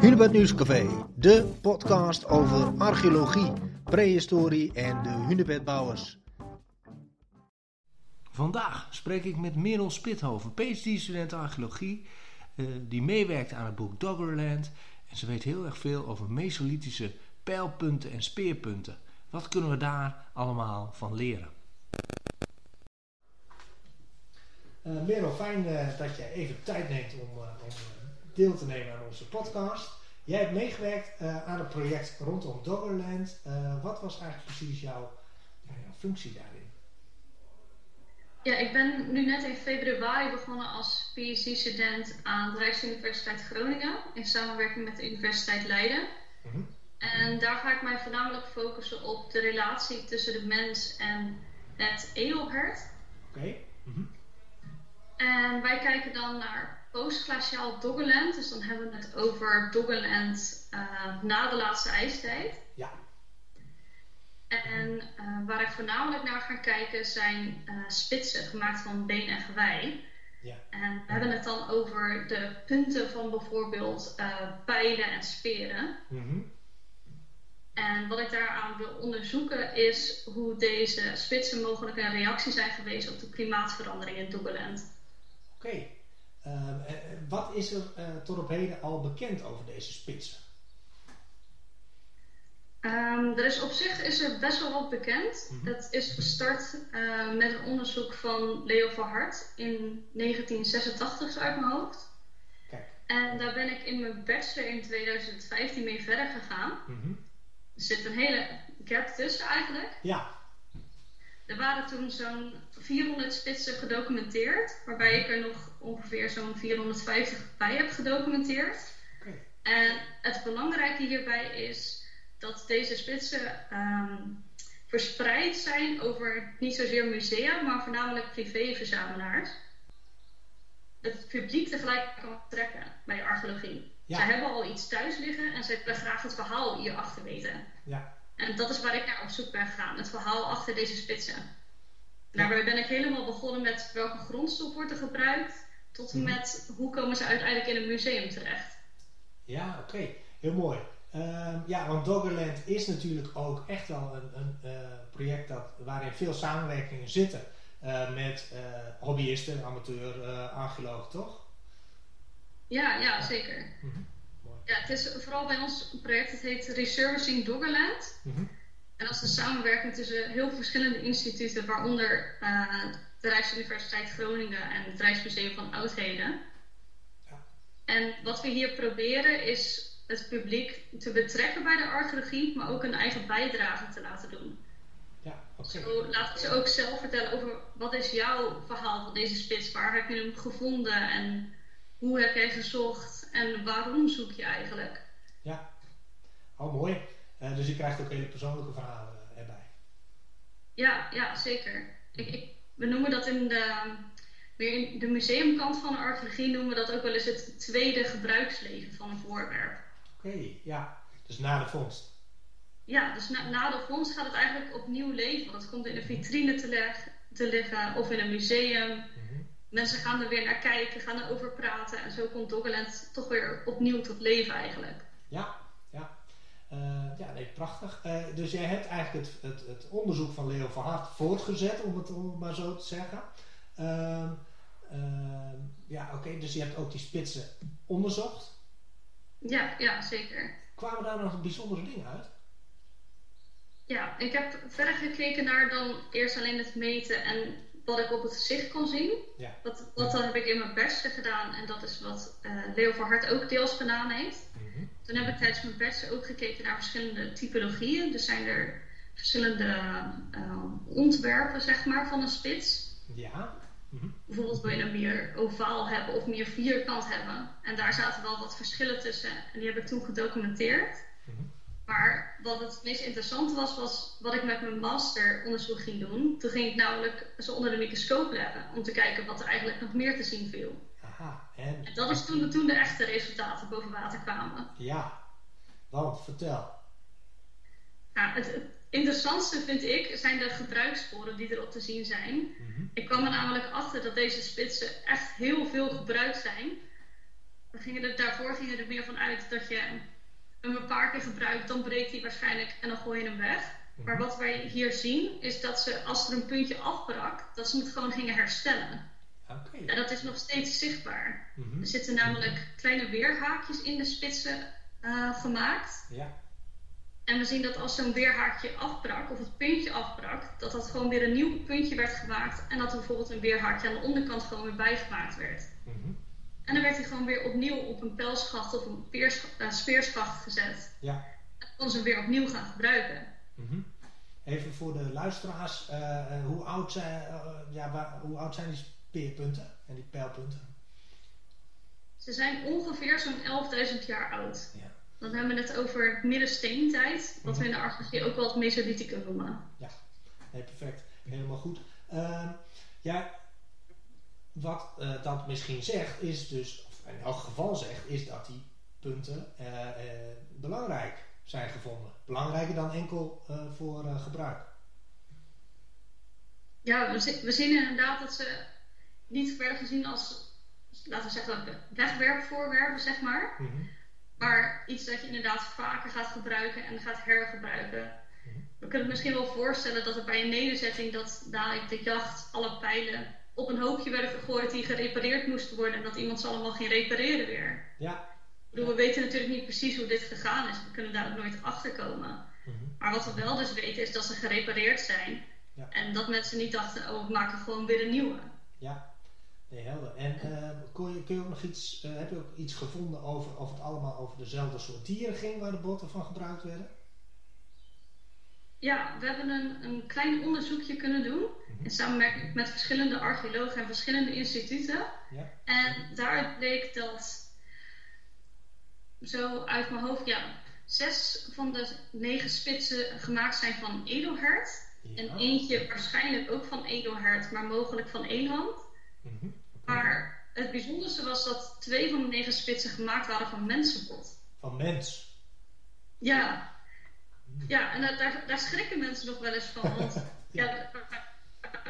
Hunebed Nieuwscafé, de podcast over archeologie, prehistorie en de hunebedbouwers. Vandaag spreek ik met Merel Spithoven, PhD-student archeologie, eh, die meewerkt aan het boek Doggerland. En ze weet heel erg veel over mesolithische pijlpunten en speerpunten. Wat kunnen we daar allemaal van leren? Uh, Merel, fijn uh, dat je even tijd neemt om, uh, om deel te nemen aan onze podcast. Jij hebt meegewerkt aan het project rondom Doggerland. wat was eigenlijk precies jouw, jouw functie daarin? Ja, ik ben nu net in februari begonnen als PhD-student aan de Rijksuniversiteit Groningen in samenwerking met de Universiteit Leiden. Mhm. En daar ga ik mij voornamelijk focussen op de relatie tussen de mens en het edelhert. Oké. Mhm. En wij kijken dan naar postglaciaal Doggerland. Dus dan hebben we het over Doggerland uh, na de laatste ijstijd. Ja. En uh, waar ik voornamelijk naar ga kijken zijn uh, spitsen gemaakt van been en gewei. Ja. En we hebben het dan over de punten van bijvoorbeeld pijlen en speren. Mm En wat ik daaraan wil onderzoeken is hoe deze spitsen mogelijk een reactie zijn geweest op de klimaatverandering in Doggerland. Oké. Eh, wat is er uh, tot op heden al bekend over deze spitsen? Um, er is op zich is er best wel wat bekend. Mm Het is gestart uh, met een onderzoek van Leo van Hart in 1986 uit mijn hoofd. Kijk. En daar ben ik in mijn bachelor in 2015 mee verder gegaan. Mm -hmm. Er zit een hele gap tussen eigenlijk. Ja. Er waren toen zo'n 400 spitsen gedocumenteerd, waarbij ik er nog ongeveer zo'n 450 bij heb gedocumenteerd. Okay. En het belangrijke hierbij is dat deze spitsen um, verspreid zijn over niet zozeer musea, maar voornamelijk privéverzamelaars. Het publiek tegelijk kan trekken bij archeologie. Ja. Zij hebben al iets thuis liggen en ze willen graag het verhaal hierachter weten. Ja. En dat is waar ik naar op zoek ben gegaan, het verhaal achter deze spitsen. Daarbij ben ik helemaal begonnen met welke grondstof wordt er gebruikt, tot en met hoe komen ze uiteindelijk in een museum terecht. Ja, oké, heel mooi. Uh, ja, want Doggerland is natuurlijk ook echt wel een, een uh, project dat, waarin veel samenwerkingen zitten uh, met eh, hobbyisten, amateur, archeologen, toch? Ja, ja, zeker. Mm -hmm. Ja, het is vooral bij ons project, het heet Resurfacing Doggerland. Mm -hmm. En dat is een samenwerking tussen heel verschillende instituten, waaronder de Rijksuniversiteit Groningen en het Rijksmuseum van Oudheden. Ja. En wat we hier proberen is het publiek te betrekken bij de archeologie, maar ook een eigen bijdrage te laten doen. Ja, okay. Zo laten ze ook zelf vertellen over wat is jouw verhaal van deze spits, waar heb je hem gevonden en hoe heb jij gezocht en waarom zoek je eigenlijk? Ja, oh mooi. Uh, dus je krijgt ook hele persoonlijke verhalen erbij. Ja, ja zeker. Ik, ik, we noemen dat in de, weer in de museumkant van de archeologie noemen we dat ook wel eens het tweede gebruiksleven van een voorwerp. Oké, okay, ja. Dus na de vondst. Ja, dus na, na, de vondst gaat het eigenlijk opnieuw leven. Want het komt in een vitrine te, leg, te liggen of in een museum. Mm -hmm. Mensen gaan er weer naar kijken, gaan erover praten. En zo komt Doggerland toch weer opnieuw tot leven eigenlijk. Ja. Uh, ja, nee, prachtig. Uh, dus jij hebt eigenlijk het, het, het, onderzoek van Leo van Hart voortgezet, om het, om het maar zo te zeggen. Uh, ja, oké, okay, dus je hebt ook die spitsen onderzocht. Ja, ja, zeker. Kwamen daar nog bijzondere dingen uit? Ja, ik heb verder gekeken naar dan eerst alleen het meten en wat ik op het gezicht kon zien. Ja. Dat, dat heb ik in mijn bachelor gedaan en dat is wat uh, Leo van Hart ook deels gedaan heeft. Mm -hmm. Toen heb ik tijdens mijn bachelor ook gekeken naar verschillende typologieën. Dus zijn er verschillende uh, ontwerpen zeg maar, van een spits. Ja. Mm -hmm. Bijvoorbeeld wil je een meer ovaal hebben of meer vierkant hebben. En daar zaten wel wat verschillen tussen en die heb ik toen gedocumenteerd. Mm -hmm. Maar wat het meest interessante was, was wat ik met mijn masteronderzoek ging doen. Toen ging ik namelijk ze onder de microscoop leggen om te kijken wat er eigenlijk nog meer te zien viel. Aha, en... en dat is toen, toen de echte resultaten boven water kwamen. Ja, want vertel. Het, het interessantste vind ik zijn de gebruikssporen die erop te zien zijn. Mm -hmm. Ik kwam er namelijk achter dat deze spitsen echt heel veel gebruikt zijn. we gingen er, daarvoor gingen er meer van uit dat je hem een paar keer gebruikt, dan breekt hij waarschijnlijk en dan gooi je hem weg. Maar mhm. wat wij hier zien is dat ze, als er een puntje afbrak, dat ze het gewoon gingen herstellen. Okay. En dat is nog steeds zichtbaar. Mhm. Er zitten namelijk kleine weerhaakjes in de spitsen uh, gemaakt. Ja. En we zien dat als zo'n weerhaakje afbrak, of het puntje afbrak, dat dat gewoon weer een nieuw puntje werd gemaakt. En dat er bijvoorbeeld een weerhaakje aan de onderkant gewoon weer bijgemaakt werd. Mhm. En dan werd hij gewoon weer opnieuw op een pijlschacht of een uh, speerschacht gezet. Ja. En kon ze hem weer opnieuw gaan gebruiken. Mhm. Even voor de luisteraars, uh, hoe, oud zijn, ja, waar, hoe oud zijn die speerpunten en die pijlpunten? Ze zijn ongeveer zo'n 11.000 jaar oud. Ja. Dan hebben we het over middensteentijd, wat we in de archeologie ook wel het Mesolithicum noemen. Ja, nee, perfect. Helemaal goed. Uh, ja, wat uh, dat misschien zegt, is dus, of in elk geval zegt, is dat die punten uh, belangrijk zijn gevonden. Belangrijker dan enkel voor gebruik. Ja, we, we zien inderdaad dat ze niet werden gezien als, laten we zeggen, wegwerpvoorwerpen, zeg maar. Mm maar iets dat je inderdaad vaker gaat gebruiken en gaat hergebruiken. Mhm. We kunnen het misschien wel voorstellen dat er bij een nederzetting dat na de jacht alle pijlen op een hoopje werden gegooid die gerepareerd moesten worden en dat iemand ze allemaal ging repareren weer. Ja. Bedoel, we weten natuurlijk niet precies hoe dit gegaan is. We kunnen daar ook nooit achter komen. Mhm. Maar wat we wel dus weten is dat ze gerepareerd zijn. Ja. En dat mensen niet dachten, oh we maken gewoon weer een nieuwe. Ja, Nee, helder. En uh, kun, je, kun je ook nog iets, uh, heb je ook iets gevonden over of het allemaal over dezelfde soort dieren ging waar de botten van gebruikt werden? Ja, we hebben een, een klein onderzoekje kunnen doen in samenwerking met verschillende archeologen en verschillende instituten. Ja. En daaruit bleek dat, zo uit mijn hoofd, ja, zes van de negen spitsen gemaakt zijn van edelhert. En eentje waarschijnlijk ook van edelhert, maar mogelijk van eland. Mhm. Maar het bijzonderste was dat twee van de negen spitsen gemaakt waren van mensenpot. Van mens? Ja. Ja, en daar, daar schrikken mensen nog wel eens van. Want ja.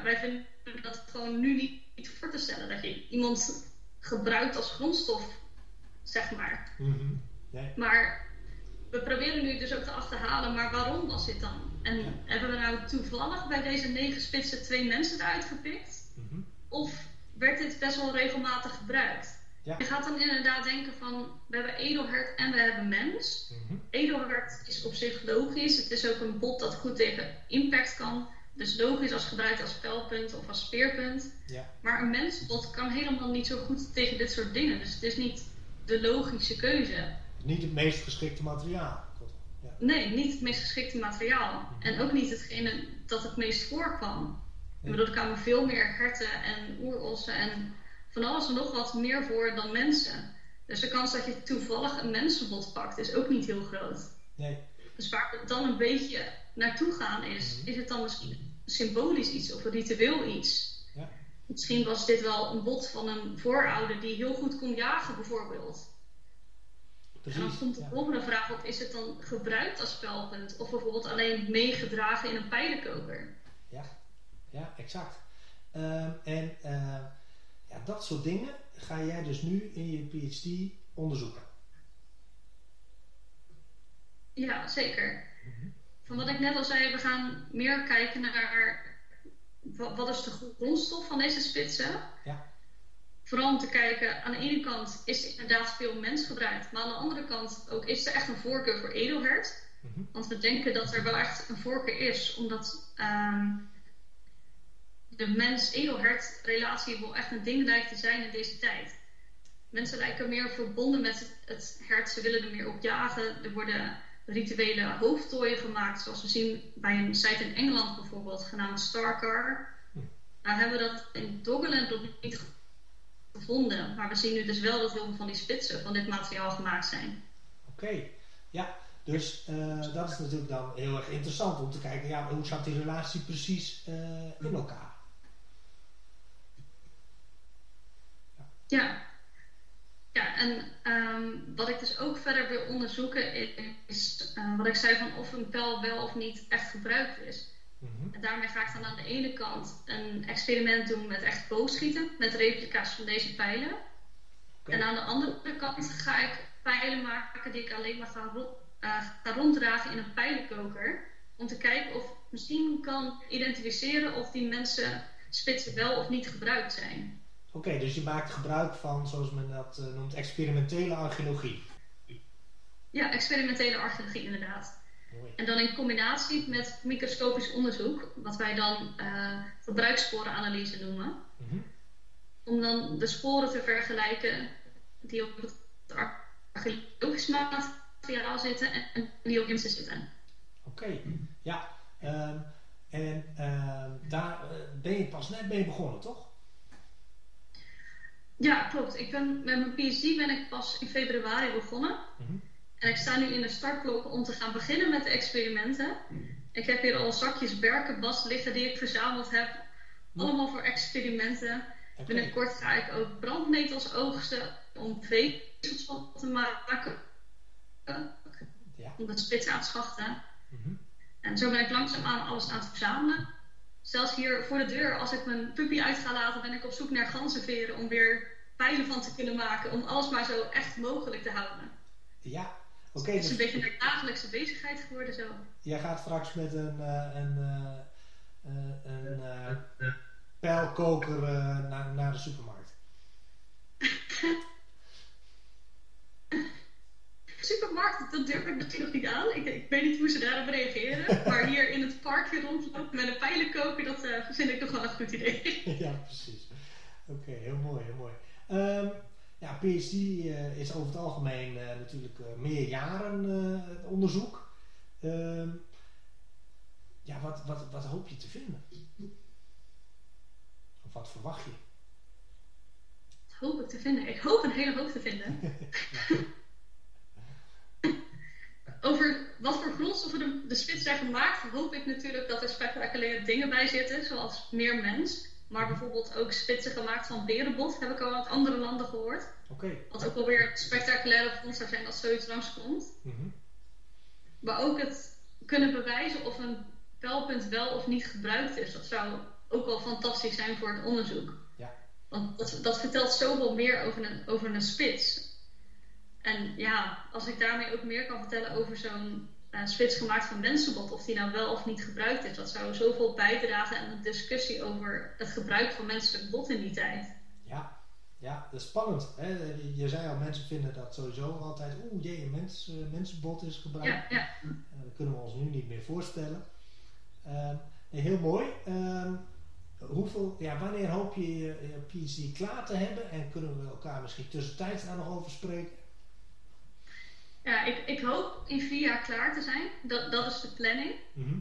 wij vinden dat gewoon nu niet, niet, voor te stellen. Dat je iemand gebruikt als grondstof, zeg maar. Mhm. nee. Maar we proberen nu dus ook te achterhalen, maar waarom was dit dan? En hebben we nou toevallig bij deze negen spitsen twee mensen eruit gepikt? Mhm. Of werd dit best wel regelmatig gebruikt. Je gaat dan inderdaad denken van, we hebben edelhert en we hebben mens. Mm Edelhert is op zich logisch. Het is ook een bot dat goed tegen impact kan. Dus logisch als gebruikt als pijlpunt of als speerpunt. Ja. Maar een mensbot kan helemaal niet zo goed tegen dit soort dingen. Dus het is niet de logische keuze. Niet het meest geschikte materiaal. Ja. Nee, niet het meest geschikte materiaal. Mhm. En ook niet hetgene dat het meest voorkwam. Maar er kwamen veel meer herten en oerossen en van alles en nog wat meer voor dan mensen. Dus de kans dat je toevallig een mensenbot pakt is ook niet heel groot. Nee. Dus waar we dan een beetje naartoe gaan is, mhm. is het dan misschien symbolisch iets of een ritueel iets? Ja. Misschien was dit wel een bot van een voorouder die heel goed kon jagen bijvoorbeeld. Precies, en dan komt de volgende vraag op, is het dan gebruikt als spelpunt of bijvoorbeeld alleen meegedragen in een pijlenkoker? Ja, ja, exact. Ehm, en uh, ja, dat soort dingen ga jij dus nu in je PhD onderzoeken. Ja, zeker. Mhm. Van wat ik net al zei, we gaan meer kijken naar wat, is de grondstof van deze spitsen. Ja. Vooral om te kijken, aan de ene kant is er inderdaad veel mens gebruikt, maar aan de andere kant ook is er echt een voorkeur voor edelhert. Mm Want we denken dat er wel echt een voorkeur is, omdat um, de mens-edelhert relatie wel echt een ding lijkt te zijn in deze tijd. Mensen lijken meer verbonden met het hert, ze willen er meer op jagen. Er worden rituele hoofdtooien gemaakt, zoals we zien bij een site in Engeland bijvoorbeeld, genaamd Starcar. Nou hebben we dat in Doggerland nog niet gevonden, maar we zien nu dus wel dat heel veel van die spitsen van dit materiaal gemaakt zijn. Oké, ja. Dus uh, dat is natuurlijk dan heel erg interessant om te kijken, ja, hoe zat die relatie precies uh, in elkaar? Ja. Ja, en um, wat ik dus ook verder wil onderzoeken is uh, wat ik zei van of een pijl wel of niet echt gebruikt is. Mm En daarmee ga ik dan aan de ene kant een experiment doen met echt boogschieten, met replica's van deze pijlen. En aan de andere kant ga ik pijlen maken die ik alleen maar ga, uh, ga ronddragen in een pijlenkoker. Om te kijken of ik misschien kan identificeren of die mensen spitsen wel of niet gebruikt zijn. Oké, dus je maakt gebruik van, zoals men dat uh, noemt, experimentele archeologie. Ja, experimentele archeologie inderdaad. Mooi. En dan in combinatie met microscopisch onderzoek, wat wij dan uh, verbruikssporenanalyse noemen. Mm Om dan de sporen te vergelijken die op het archeologisch materiaal zitten en die op mensen zitten. Oké, ja. Um, en uh, daar uh, ben je pas net mee begonnen, toch? Ja, klopt. Ik ben, met mijn PhD ben ik pas in februari begonnen. Mm -hmm. En ik sta nu in de startblok om te gaan beginnen met de experimenten. Ik heb hier al zakjes berkenbast liggen die ik verzameld heb. Allemaal voor experimenten. Okay. Binnenkort ga ik ook brandnetels oogsten om vezels van te maken. Ja. Om dat spits aan te schachten. Mm -hmm. En zo ben ik langzaamaan alles aan het verzamelen. Zelfs hier voor de deur, als ik mijn puppy uit ga laten, ben ik op zoek naar ganzenveren om weer pijlen van te kunnen maken. Om alles maar zo echt mogelijk te houden. Ja, oké. Okay, het is dus een beetje een dagelijkse bezigheid geworden zo. Jij gaat straks met een, uh, een, uh, een uh, pijlkoker naar, naar de supermarkt. supermarkt, dat durf ik natuurlijk niet aan. Ik, ik, weet niet hoe ze daarop reageren. Maar hier in het parkje rondlopen met een pijlen koken, dat uh, vind ik toch wel een goed idee. ja, precies. Oké, heel mooi, heel mooi. Um, ja, PhD uh, is over het algemeen uh, natuurlijk meer jaren onderzoek. Um, ja, wat, wat, wat hoop je te vinden? Of wat verwacht je? Wat hoop ik te vinden? Ik hoop een hele hoop te vinden. ja over wat voor grondstoffen de, gemaakt, hoop ik natuurlijk dat er spectaculaire dingen bij zitten, zoals meer mens. Maar bijvoorbeeld ook spitsen gemaakt van berenbot, heb ik al uit andere landen gehoord. Okay. Wat ook wel weer spectaculaire vondst zou zijn als zoiets langskomt. Mm Maar ook het kunnen bewijzen of een pijlpunt wel of niet gebruikt is. Dat zou ook wel fantastisch zijn voor het onderzoek. Ja. Want dat, dat vertelt zoveel meer over een, over een spits. En ja, als ik daarmee ook meer kan vertellen over zo'n uh, spits gemaakt van mensenbot, of die nou wel of niet gebruikt is, dat zou zoveel bijdragen aan de discussie over het gebruik van menselijk bot in die tijd. Ja, ja dat is spannend. Hè? Je zei al, mensen vinden dat sowieso altijd, oeh jee, een mens, uh, mensenbot is gebruikt. Ja, ja. Uh, dat kunnen we ons nu niet meer voorstellen. Ehm, heel mooi. Ehm, hoeveel, ja, wanneer hoop je je PhD klaar te hebben en kunnen we elkaar misschien tussentijds daar nog over spreken? Ja, ik, ik hoop in vier jaar klaar te zijn. Dat, dat is de planning. Mhm.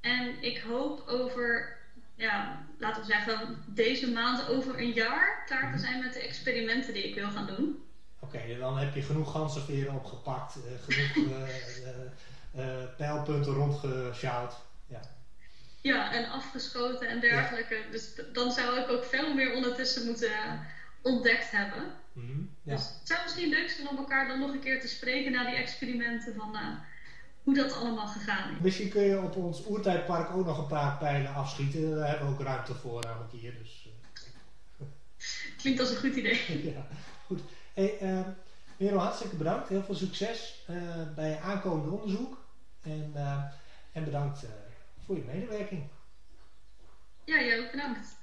En ik hoop over, ja, laten we zeggen, deze maand over een jaar klaar te mhm. zijn met de experimenten die ik wil gaan doen. Oké, dan heb je genoeg ganzenveren opgepakt, uh, genoeg uh, uh, pijlpunten rondgesjouwd. Ja. ja, en afgeschoten en dergelijke. Dus dan zou ik ook veel meer ondertussen moeten ontdekt hebben. Mhm, ja. Dus het zou misschien leuk zijn om elkaar dan nog een keer te spreken na die experimenten van uh, hoe dat allemaal gegaan is. Misschien kun je op ons oertijdpark ook nog een paar pijlen afschieten. Daar hebben we ook ruimte voor namelijk hier. Dus, uh. Klinkt als een goed idee. ja, goed. Hey, uh, Merel, hartstikke bedankt. Heel veel succes bij je aankomende onderzoek. En, en bedankt voor je medewerking. Ja, jij ook bedankt.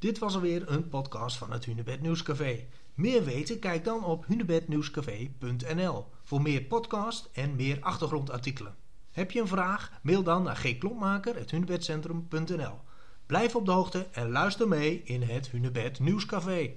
Dit was alweer een podcast van het Hunebed Nieuwscafé. Meer weten? Kijk dan op hunebednieuwscafé.nl voor meer podcast en meer achtergrondartikelen. Heb je een vraag? Mail dan naar gklompmaker.hunebedcentrum.nl Blijf op de hoogte en luister mee in het Hunebed Nieuwscafé.